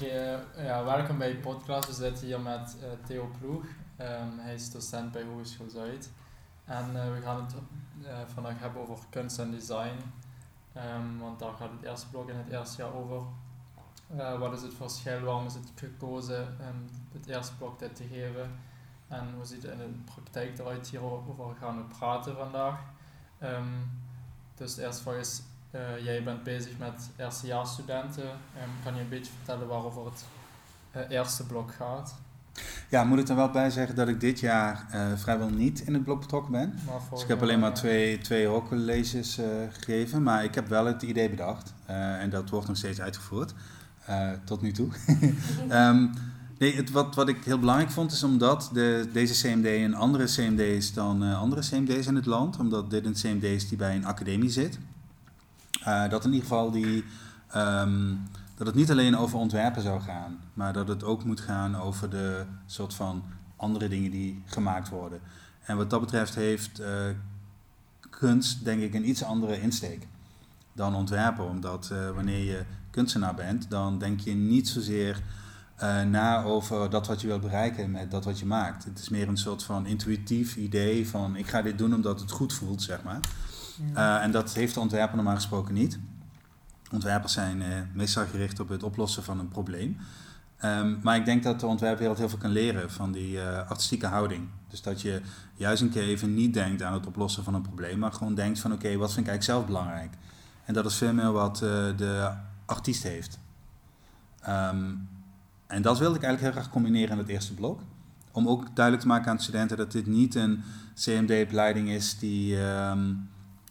Oké, ja, welkom bij podcast. We zitten hier met eh, Theo Ploeg. Ehm, hij is docent bij Hogeschool Zuid. En eh, we gaan het eh, vandaag hebben over kunst en design. Ehm, want daar gaat het eerste blok in het eerste jaar over. Eh, wat is het verschil? Waarom is het gekozen om het eerste blok dit te geven? En hoe ziet het in de praktijk eruit? Hierover gaan we praten vandaag. Ehm, dus de eerste is, eh, jij bent bezig met eerstejaarsstudenten. Um, kan je een beetje vertellen waarover het eh, eerste blok gaat? Ja, moet ik er wel bij zeggen dat ik dit jaar eh, vrijwel niet in het blok betrokken ben. Dus ik heb alleen maar twee, twee hoorcolleges gegeven, maar ik heb wel het idee bedacht. en dat wordt nog steeds uitgevoerd, tot nu toe. Ehm, nee, het, wat, wat ik heel belangrijk vond is omdat de, deze CMD een andere CMD is dan andere CMD's in het land. Omdat dit een CMD is die bij een academie zit. Eh, dat in ieder geval die, ehm, dat het niet alleen over ontwerpen zou gaan, maar dat het ook moet gaan over de soort van andere dingen die gemaakt worden. En wat dat betreft heeft eh, kunst denk ik een iets andere insteek dan ontwerpen. Omdat eh, wanneer je kunstenaar bent, dan denk je niet zozeer na over dat wat je wilt bereiken met dat wat je maakt. Het is meer een soort van intuïtief idee van ik ga dit doen omdat het goed voelt, zeg maar. Eh, en dat heeft de ontwerper normaal gesproken niet. Ontwerpers zijn eh, meestal gericht op het oplossen van een probleem. Ehm, maar ik denk dat de ontwerpwereld heel veel kan leren van die eh, artistieke houding. Dus dat je juist een keer even niet denkt aan het oplossen van een probleem, maar gewoon denkt van oké, wat vind ik eigenlijk zelf belangrijk? En dat is veel meer wat de artiest heeft. Ehm, en dat wilde ik eigenlijk heel graag combineren in het eerste blok. Om ook duidelijk te maken aan de studenten dat dit niet een CMD-opleiding is die ehm,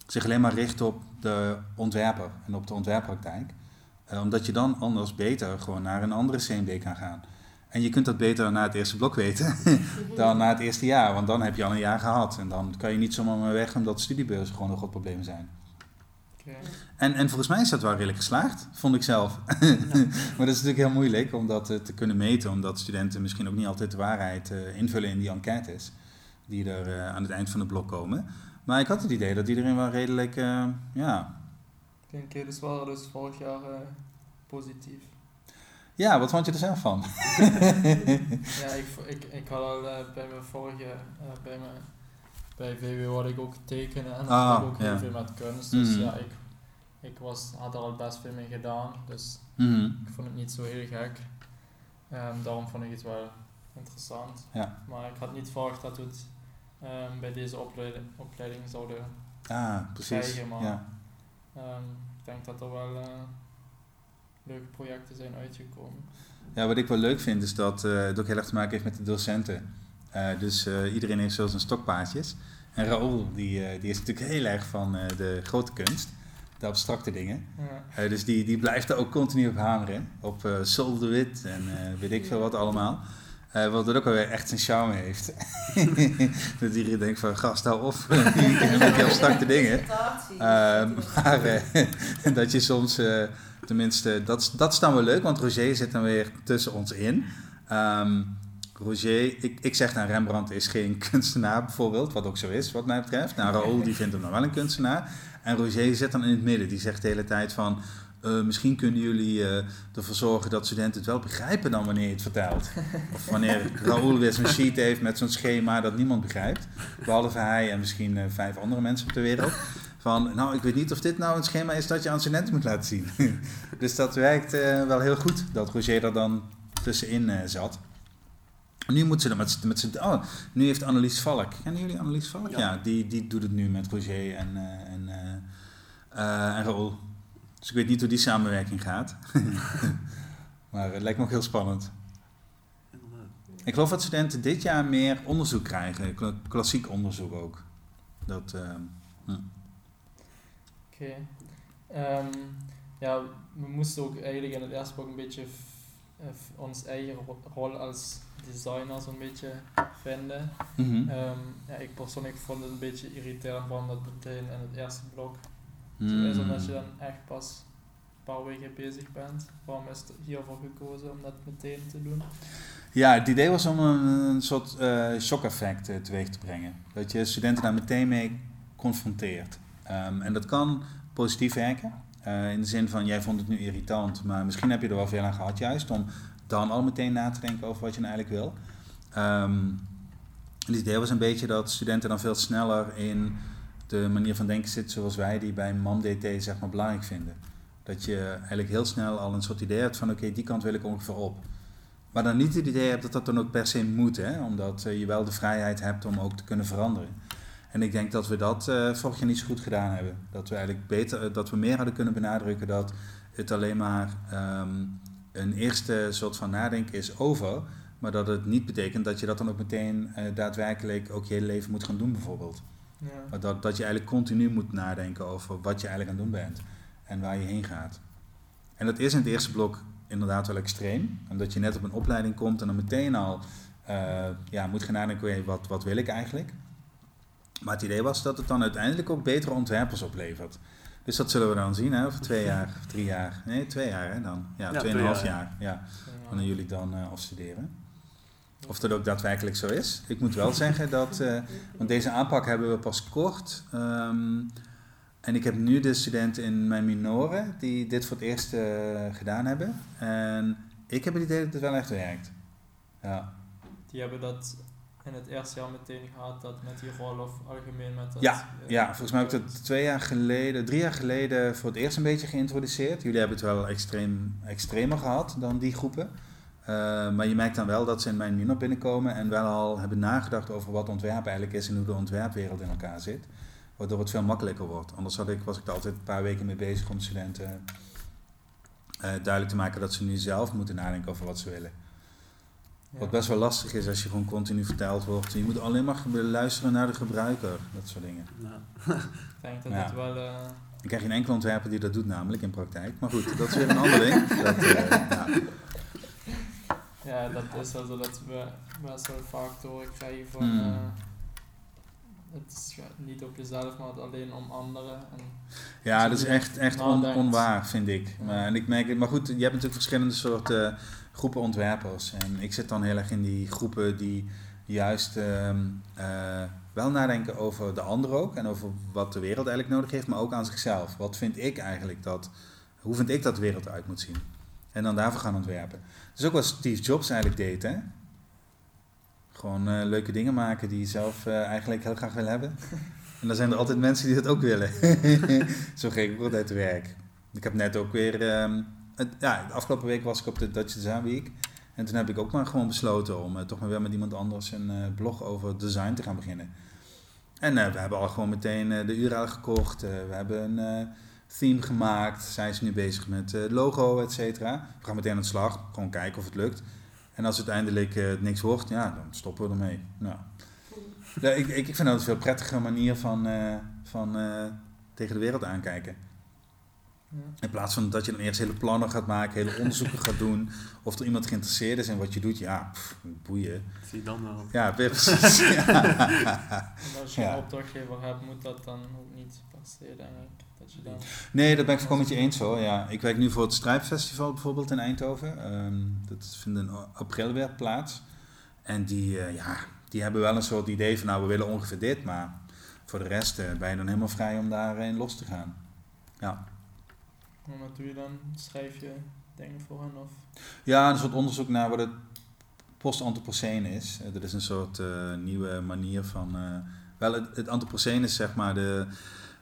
zich alleen maar richt op de ontwerper en op de ontwerppraktijk. Eh, omdat je dan anders beter gewoon naar een andere CMD kan gaan. En je kunt dat beter na het eerste blok weten dan na het eerste jaar. Want dan heb je al een jaar gehad. En dan kan je niet zomaar meer weg omdat studiebeurzen gewoon nog wat problemen zijn. En, en volgens mij is dat wel redelijk geslaagd, vond ik zelf. maar dat is natuurlijk heel moeilijk om dat eh, te kunnen meten. Omdat studenten misschien ook niet altijd de waarheid eh, invullen in die enquêtes. Die er aan het eind van het blok komen. Maar ik had het idee dat iedereen wel redelijk, eh, ja... Dus waren dus vorig jaar eh, positief. Ja, wat vond je er zelf van? Ja, ik, ik, ik had al eh, bij mijn vorige, bij, mijn, bij VWO had ik ook tekenen en Ah, had ik ook heel ja. veel met kunst. Dus Mhm. ja, ik, ik was, had er al best veel mee gedaan, dus Mhm. ik vond het niet zo heel gek. Ehm, daarom vond ik het wel interessant. Ja. Maar ik had niet verwacht dat het ehm, bij deze opleiding, opleiding zouden. Ah, precies. Krijgen, maar- Ja. ehm, ik denk dat er wel eh, leuke projecten zijn uitgekomen. ja, wat ik wel leuk vind is dat eh, het ook heel erg te maken heeft met de docenten. Eh, dus iedereen heeft zo zijn stokpaardjes. En Raoul, die, die is natuurlijk heel erg van de grote kunst, de abstracte dingen. Ja. Dus die, die blijft er ook continu op hameren. Op Sol de Wit en weet ik veel wat allemaal. Wat dat ook alweer echt zijn charme heeft. dat iedereen denkt van, gast, hou op met die abstracte dingen. Eh, maar eh, dat je soms, eh, tenminste, dat, dat is dan wel leuk, want Roger zit dan weer tussen ons in. Ehm, Roger, ik, ik zeg dan Rembrandt is geen kunstenaar bijvoorbeeld, wat ook zo is wat mij betreft. Nou, Raoul die vindt hem dan wel een kunstenaar. En Roger zit dan in het midden, die zegt de hele tijd van... eh, misschien kunnen jullie eh, ervoor zorgen dat studenten het wel begrijpen dan wanneer je het vertelt. Of wanneer Raoul weer zo'n sheet heeft met zo'n schema dat niemand begrijpt. Behalve hij en misschien eh, vijf andere mensen op de wereld. Van, nou, ik weet niet of dit nou een schema is dat je aan studenten moet laten zien. dus dat werkt wel heel goed, dat Roger er dan tussenin zat. Nu moet ze er met, met z'n... Oh, nu heeft Annelies Valk. Kennen jullie Annelies Valk? Ja, Ja. die, die doet het nu met Roger en, en, en Raoul. Dus ik weet niet hoe die samenwerking gaat. maar het lijkt me ook heel spannend. Ik geloof dat studenten dit jaar meer onderzoek krijgen. kla- Klassiek onderzoek ook. Dat, hm. Oké. Ehm, ja, we moesten ook eigenlijk in het eerste blok een beetje eh, ons eigen ro- rol als designer zo'n beetje vinden. Mhm. Ehm, ja, ik persoonlijk vond het een beetje irriterend waarom dat meteen in het eerste blok zo Hmm. is, omdat je dan echt pas een paar weken bezig bent. Waarom is het hiervoor gekozen om dat meteen te doen? Ja, het idee was om een, een soort eh shock-effect eh, teweeg te brengen. Dat je studenten daar meteen mee confronteert. Ehm, en dat kan positief werken. Eh, in de zin van, jij vond het nu irritant, maar misschien heb je er wel veel aan gehad juist om dan al meteen na te denken over wat je nou eigenlijk wil. Ehm, het idee was een beetje dat studenten dan veel sneller in de manier van denken zitten zoals wij die bij MAM-DT zeg maar belangrijk vinden. Dat je eigenlijk heel snel al een soort idee hebt van oké, die kant wil ik ongeveer op. Maar dan niet het idee hebt dat dat dan ook per se moet, hè? omdat eh, je wel de vrijheid hebt om ook te kunnen veranderen. En ik denk dat we dat uh, vorig jaar niet zo goed gedaan hebben. Dat we eigenlijk beter, eh, dat we meer hadden kunnen benadrukken dat het alleen maar um, een eerste soort van nadenken is over, maar dat het niet betekent dat je dat dan ook meteen daadwerkelijk ook je hele leven moet gaan doen bijvoorbeeld. Ja. Dat, dat je eigenlijk continu moet nadenken over wat je eigenlijk aan het doen bent en waar je heen gaat. En dat is in het eerste blok inderdaad wel extreem, omdat je net op een opleiding komt en dan meteen al uh, ja, moet gaan nadenken, wat, wat wil ik eigenlijk? Maar het idee was dat het dan uiteindelijk ook betere ontwerpers oplevert. Dus dat zullen we dan zien, hè, over twee jaar, of drie jaar. Nee, twee jaar hè, dan. Ja, ja tweeënhalf jaar. jaar. Ja, wanneer jullie dan uh, afstuderen. Of dat ook daadwerkelijk zo is. Ik moet wel zeggen dat, uh, want deze aanpak hebben we pas kort. Um, en ik heb nu de studenten in mijn minoren die dit voor het eerst uh, gedaan hebben. En ik heb het idee dat het wel echt werkt. Ja. Die hebben dat in het eerste jaar meteen gehad, dat met die rol of algemeen met dat? Ja, uh, ja volgens mij heb ik dat twee jaar geleden, drie jaar geleden voor het eerst een beetje geïntroduceerd. Jullie hebben het wel extreem, extremer gehad dan die groepen. Uh, maar je merkt dan wel dat ze in mijn minor binnenkomen en wel al hebben nagedacht over wat ontwerp eigenlijk is en hoe de ontwerpwereld in elkaar zit. Waardoor het veel makkelijker wordt. Anders had ik, was ik er altijd een paar weken mee bezig om studenten uh, duidelijk te maken dat ze nu zelf moeten nadenken over wat ze willen. Ja. Wat best wel lastig is als je gewoon continu verteld wordt. Je moet alleen maar luisteren naar de gebruiker, dat soort dingen. Denk dat ja. het wel. Uh... Ik krijg geen enkele ontwerper die dat doet, namelijk in praktijk. Maar goed, dat is weer een ander ding. Dat, uh, ja. Ja, dat is wel zo dat we best wel vaak doorkrijgen van. Hmm het is niet op jezelf, maar alleen om anderen. En ja, dat is echt, echt on, onwaar, vind ik. Ja. Maar, en ik merk, maar goed, je hebt natuurlijk verschillende soorten uh, groepen ontwerpers. En ik zit dan heel erg in die groepen die juist uh, uh, wel nadenken over de ander ook. En over wat de wereld eigenlijk nodig heeft, maar ook aan zichzelf. Wat vind ik eigenlijk dat, hoe vind ik dat de wereld eruit moet zien? En dan daarvoor gaan ontwerpen. Dat is ook wat Steve Jobs eigenlijk deed, hè? Gewoon uh, leuke dingen maken die je zelf uh, eigenlijk heel graag wil hebben. En dan zijn er altijd mensen die dat ook willen. Zo ging ik altijd te werk. Ik heb net ook weer... Um, het, ja, de afgelopen week was ik op de Dutch Design Week. En toen heb ik ook maar gewoon besloten om uh, toch maar weer met iemand anders een blog over design te gaan beginnen. En we hebben al gewoon meteen de URL gekocht. we hebben een theme gemaakt. Zij is nu bezig met logo, et cetera. We gaan meteen aan de slag. Gewoon kijken of het lukt. En als uiteindelijk uh, niks wordt, ja, dan stoppen we ermee. Nou. Ja, ik, ik vind dat een veel prettige manier van, uh, van uh, tegen de wereld aankijken. Ja. In plaats van dat je dan eerst hele plannen gaat maken, hele onderzoeken gaat doen. Of er iemand geïnteresseerd is in wat je doet, ja, pff, boeien. Zie dan wel. Ja, precies. ja. Als je een opdrachtgever hebt, moet dat dan ook niet denk ik. Dat je dan nee, dat ben ik volkomen met je eens hoor. Ja. Ik werk nu voor het Strijpfestival bijvoorbeeld in Eindhoven. Um, dat vindt in april weer plaats. En die, uh, ja, die hebben wel een soort idee van nou we willen ongeveer dit, maar voor de rest uh, ben je dan helemaal vrij om daarin los te gaan. Ja. En wat doe je dan? Schrijf je dingen voor hen? Of? Ja, een soort onderzoek naar wat het post-antropocene is. Uh, dat is een soort nieuwe manier van... wel, het, het antropocene is zeg maar de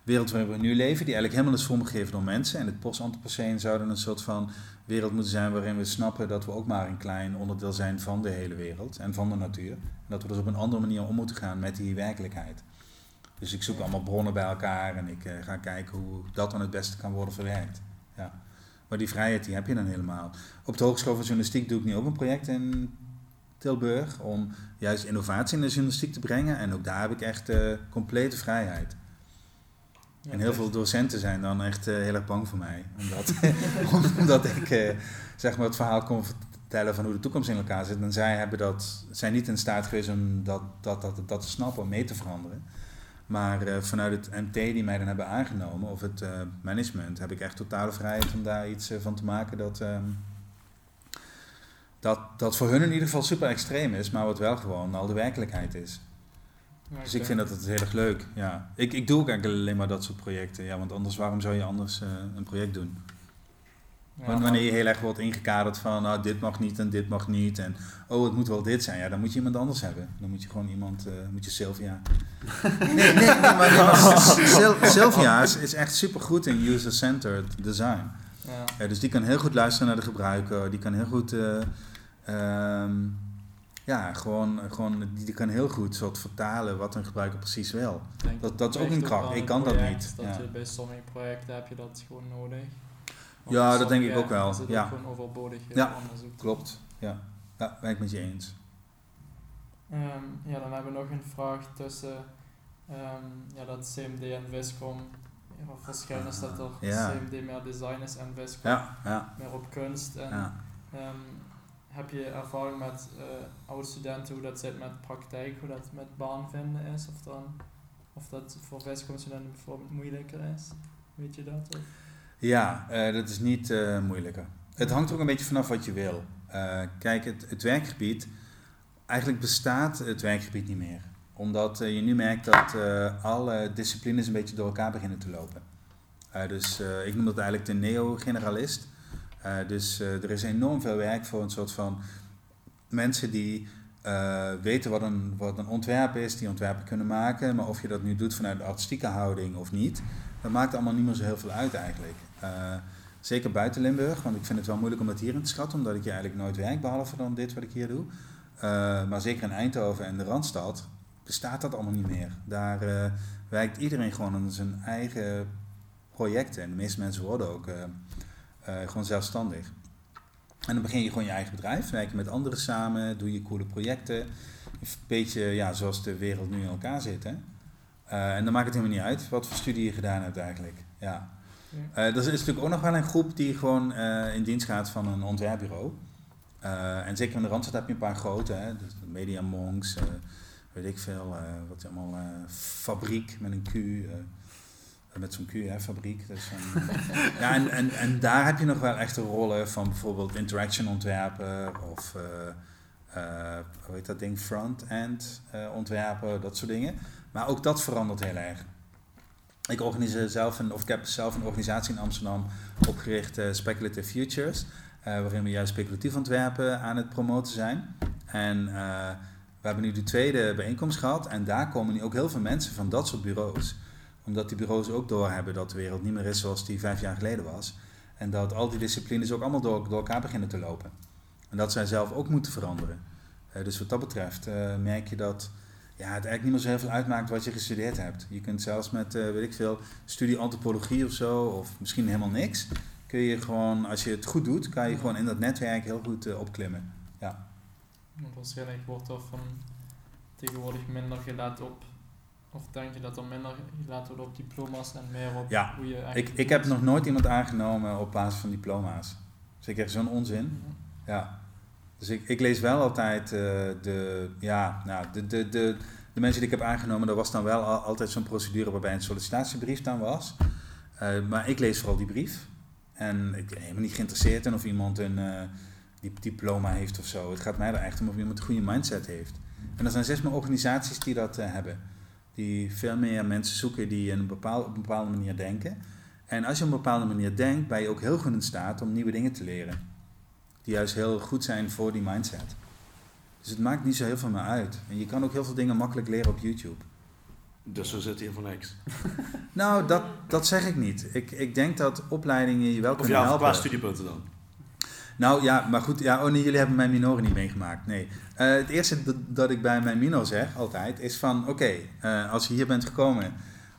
wereld waarin we nu leven, die eigenlijk helemaal is vormgegeven door mensen. En het post-antropocene zou dan een soort van wereld moeten zijn waarin we snappen dat we ook maar een klein onderdeel zijn van de hele wereld en van de natuur. En dat we dus op een andere manier om moeten gaan met die werkelijkheid. Dus ik zoek allemaal bronnen bij elkaar en ik uh, ga kijken hoe dat dan het beste kan worden verwerkt. Ja. Maar die vrijheid die heb je dan helemaal. Op de Hogeschool van Journalistiek doe ik nu ook een project in Tilburg om juist innovatie in de journalistiek te brengen. En ook daar heb ik echt uh, complete vrijheid. Ja, en heel veel docenten zijn dan echt uh, heel erg bang voor mij. Omdat, omdat ik uh, zeg maar het verhaal kon vertellen van hoe de toekomst in elkaar zit. En zij hebben dat, zijn niet in staat geweest om dat, dat, dat, dat te snappen, om mee te veranderen. Maar uh, vanuit het MT die mij dan hebben aangenomen, of het management, heb ik echt totale vrijheid om daar iets van te maken dat, ehm, dat, dat voor hun in ieder geval super extreem is, maar wat wel gewoon al de werkelijkheid is. Dus ik vind dat het heel erg leuk. Ja. Ik, ik doe ook eigenlijk alleen maar dat soort projecten. Ja, want anders, waarom zou je anders uh, een project doen? Ja, wanneer je heel erg wordt ingekaderd van nou, dit mag niet en dit mag niet en oh het moet wel dit zijn, ja dan moet je iemand anders hebben. Dan moet je gewoon iemand, uh, moet je Sylvia. nee, nee, nee, maar, nee, maar Sylvia is, is echt super goed in user-centered design. Ja. ja. dus die kan heel goed luisteren naar de gebruiker, die kan heel goed, uh, um, ja, gewoon, gewoon die, kan heel goed soort vertalen wat een gebruiker precies wil. Dat, dat is ook een kracht, ik kan project, dat niet. Dat je bij sommige projecten heb je dat gewoon nodig ja, dat denk ik ook wel. Is ja. gewoon overbodig ja, klopt. Ja. ja, ben ik met je eens. Um, ja, dan hebben we nog een vraag tussen um, ja, dat CMD en Viscom. Ja, waarschijnlijk is dat er ja. CMD meer design is en Viscom ja, ja. meer op kunst. En, um, heb je ervaring met uh, oude studenten hoe dat zit met praktijk, hoe dat met baan vinden is? Of, dan, of dat voor Viscom studenten bijvoorbeeld moeilijker is? Weet je dat? Of? Ja, uh, dat is niet uh, moeilijker. Het hangt ook een beetje vanaf wat je wil. Kijk, het, het, werkgebied, eigenlijk bestaat het werkgebied niet meer. Omdat je nu merkt dat alle disciplines een beetje door elkaar beginnen te lopen. dus ik noem dat eigenlijk de neo-generalist. Dus er is enorm veel werk voor een soort van mensen die weten wat een, wat een ontwerp is, die ontwerpen kunnen maken. Maar of je dat nu doet vanuit de artistieke houding of niet, dat maakt allemaal niet meer zo heel veel uit eigenlijk. Zeker buiten Limburg, want ik vind het wel moeilijk om dat hier in te schatten, omdat ik hier eigenlijk nooit werk, behalve dan dit wat ik hier doe. Maar zeker in Eindhoven en de Randstad bestaat dat allemaal niet meer. Daar werkt iedereen gewoon aan zijn eigen projecten. En de meeste mensen worden ook gewoon zelfstandig. En dan begin je gewoon je eigen bedrijf, werk je met anderen samen, doe je coole projecten. Een beetje ja, zoals de wereld nu in elkaar zit. Hè? en dan maakt het helemaal niet uit wat voor studie je gedaan hebt eigenlijk. Ja. Uh, er is natuurlijk ook nog wel een groep die gewoon uh, in dienst gaat van een ontwerpbureau. En zeker in de Randstad heb je een paar grote, hè, dus Media Monks, weet ik veel, wat allemaal, Fabriek met een Q, met zo'n Q, hè, Fabriek. Dus, ja, en, en, en daar heb je nog wel echte rollen van bijvoorbeeld interaction ontwerpen of hoe heet dat ding, front-end ontwerpen, dat soort dingen. Maar ook dat verandert heel erg. Ik organiseer zelf een, of ik heb zelf een organisatie in Amsterdam opgericht, Speculative Futures, waarin we juist speculatief ontwerpen aan het promoten zijn. En we hebben nu de tweede bijeenkomst gehad en daar komen nu ook heel veel mensen van dat soort bureaus. Omdat die bureaus ook doorhebben dat de wereld niet meer is zoals die vijf jaar geleden was. En dat al die disciplines ook allemaal door, elkaar beginnen te lopen. En dat zij zelf ook moeten veranderen. dus wat dat betreft merk je dat ja, het eigenlijk niet meer zo heel veel uitmaakt wat je gestudeerd hebt. Je kunt zelfs met, uh, weet ik veel, studie antropologie of zo, of misschien helemaal niks, kun je gewoon, als je het goed doet, kan je gewoon in dat netwerk heel goed opklimmen. Ja. Waarschijnlijk wordt er van tegenwoordig minder gelet op, of denk je dat er minder gelet wordt op diploma's en meer op ja. hoe je eigenlijk... Ik, ik heb nog nooit iemand aangenomen op basis van diploma's. Dus ik heb zo'n onzin. Ja. Dus ik, ik lees wel altijd uh, de, ja, nou, de, de, de, de mensen die ik heb aangenomen, er was dan wel al, altijd zo'n procedure waarbij een sollicitatiebrief dan was. Uh, maar ik lees vooral die brief. En ik ben helemaal niet geïnteresseerd in of iemand een uh, diploma heeft of zo. Het gaat mij er echt om of iemand een goede mindset heeft. En er zijn zes meer organisaties die dat hebben. Die veel meer mensen zoeken die een bepaal, op een bepaalde manier denken. En als je op een bepaalde manier denkt, ben je ook heel goed in staat om nieuwe dingen te leren die juist heel goed zijn voor die mindset. Dus het maakt niet zo heel veel meer uit. En je kan ook heel veel dingen makkelijk leren op YouTube. Dus zo zit hier voor niks. nou, dat, dat zeg ik niet. Ik, ik denk dat opleidingen je wel kunnen helpen. Of ja, studiepunten dan? Nou ja, maar goed, ja, oh nee, jullie hebben mijn minoren niet meegemaakt. Nee. Uh, het eerste dat, ik bij mijn minor zeg altijd is van oké, uh, als je hier bent gekomen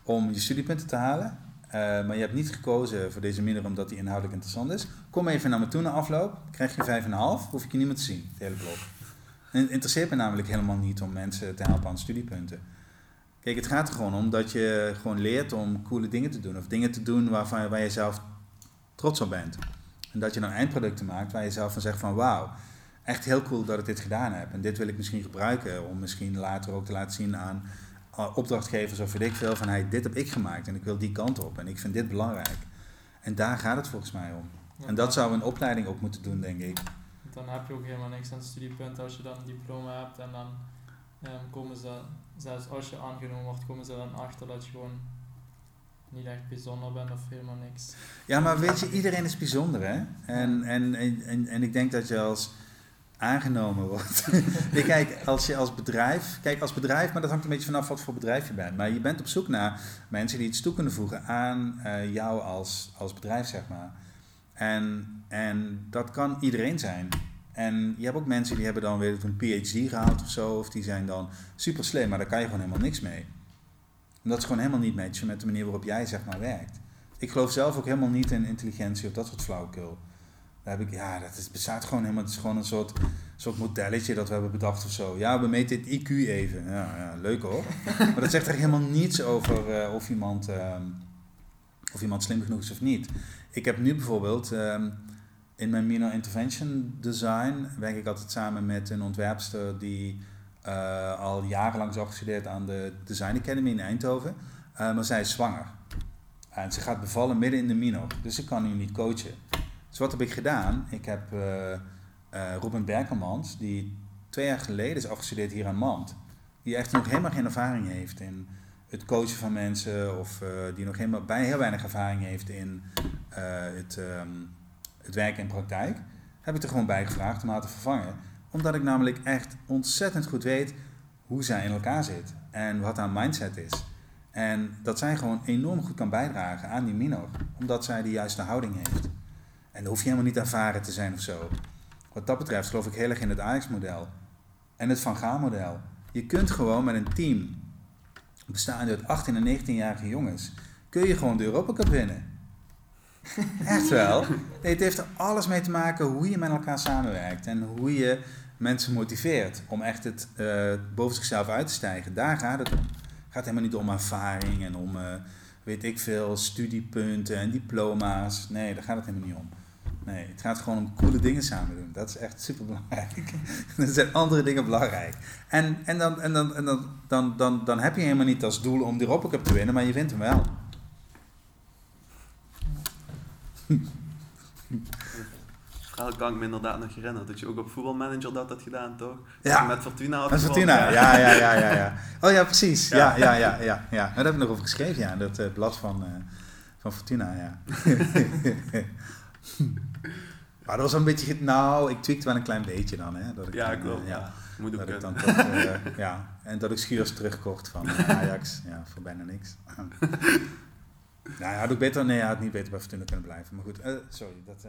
om je studiepunten te halen, uh, maar je hebt niet gekozen voor deze minor omdat die inhoudelijk interessant is. Kom even naar me toe na afloop, krijg je 5,5, hoef ik je niet meer te zien, het hele blok. Het interesseert me namelijk helemaal niet om mensen te helpen aan studiepunten. Kijk, het gaat er gewoon om dat je gewoon leert om coole dingen te doen. Of dingen te doen waarvan, waar je zelf trots op bent. En dat je dan eindproducten maakt waar je zelf van zegt van wauw, echt heel cool dat ik dit gedaan heb. En dit wil ik misschien gebruiken om misschien later ook te laten zien aan opdrachtgevers of weet ik veel van hey, dit heb ik gemaakt en ik wil die kant op en ik vind dit belangrijk. En daar gaat het volgens mij om. en dat zou een opleiding ook moeten doen, denk ik. Dan heb je ook helemaal niks aan studiepunten als je dan een diploma hebt en dan um, komen ze zelfs als je aangenomen wordt, komen ze dan achter dat je gewoon niet echt bijzonder bent of helemaal niks. Ja, maar weet je, iedereen is bijzonder, hè? En, en, en, en, en ik denk dat je als aangenomen wordt. Nee, kijk, als je als bedrijf, kijk als bedrijf, maar dat hangt een beetje vanaf wat voor bedrijf je bent. Maar je bent op zoek naar mensen die iets toe kunnen voegen aan eh, jou als, als bedrijf, zeg maar. En, en dat kan iedereen zijn. En je hebt ook mensen die hebben dan weer een PhD gehaald of zo, of die zijn dan super slim, maar daar kan je gewoon helemaal niks mee. En dat is gewoon helemaal niet matchen met de manier waarop jij zeg maar werkt. Ik geloof zelf ook helemaal niet in intelligentie of dat soort flauwekul. Daar heb ik, ja, dat is, bestaat gewoon helemaal. Het is gewoon een soort, soort modelletje dat we hebben bedacht of zo. Ja, we meten het IQ even. Ja, ja leuk hoor. maar dat zegt er helemaal niets over uh, of, iemand, uh, of iemand slim genoeg is of niet. Ik heb nu bijvoorbeeld um, in mijn Minor Intervention Design werk ik altijd samen met een ontwerpster die uh, al jarenlang is afgestudeerd aan de Design Academy in Eindhoven. maar zij is zwanger. En ze gaat bevallen midden in de minor. Dus ik kan nu niet coachen. Dus wat heb ik gedaan? Ik heb uh, Ruben die twee jaar geleden is afgestudeerd hier aan Mand. Die echt nog helemaal geen ervaring heeft in het coachen van mensen. Of die nog helemaal bij heel weinig ervaring heeft in het, um, het werken in praktijk. Heb ik er gewoon bij gevraagd om haar te vervangen. Omdat ik namelijk echt ontzettend goed weet hoe zij in elkaar zit. En wat haar mindset is. En dat zij gewoon enorm goed kan bijdragen aan die minor. Omdat zij de juiste houding heeft. En dan hoef je helemaal niet ervaren te zijn of zo. Wat dat betreft geloof ik heel erg in het Ajax-model. En het Van Gaal-model. Je kunt gewoon met een team, bestaande uit 18 en 19-jarige jongens, kun je gewoon de Europa Cup winnen. Echt wel. Nee, het heeft er alles mee te maken hoe je met elkaar samenwerkt. En hoe je mensen motiveert om echt het uh, boven zichzelf uit te stijgen. Daar gaat het om. Het gaat helemaal niet om ervaring en om, uh, weet ik veel, studiepunten en diploma's. Nee, daar gaat het helemaal niet om. Nee, het gaat gewoon om coole dingen samen doen. Dat is echt super belangrijk. er zijn andere dingen belangrijk. En, en, dan, en, dan, en dan, dan, dan, dan heb je helemaal niet als doel om die Europa Cup te winnen, maar je wint hem wel. Verhaal kan ik me inderdaad nog herinneren. Dat je ook op voetbalmanager dat had gedaan, toch? Ja. Met Fortuna had Met Fortuna, ja, ja, ja, ja, ja. Oh ja, precies. Ja, ja, ja, ja. ja. Daar heb ik nog over geschreven, ja. Dat uh, blad van, uh, van Fortuna, ja. Maar dat was een beetje, nou, ik tweakte wel een klein beetje dan, hè. Dat ik ja, dan, klopt. Uh, ja. Moet ik dan toch, ja, en dat ik Schuurs terugkocht van Ajax, ja, voor bijna niks. nou ja, had ik beter, nee, had ik niet beter bij Fortuna kunnen blijven. Maar goed, sorry, dat...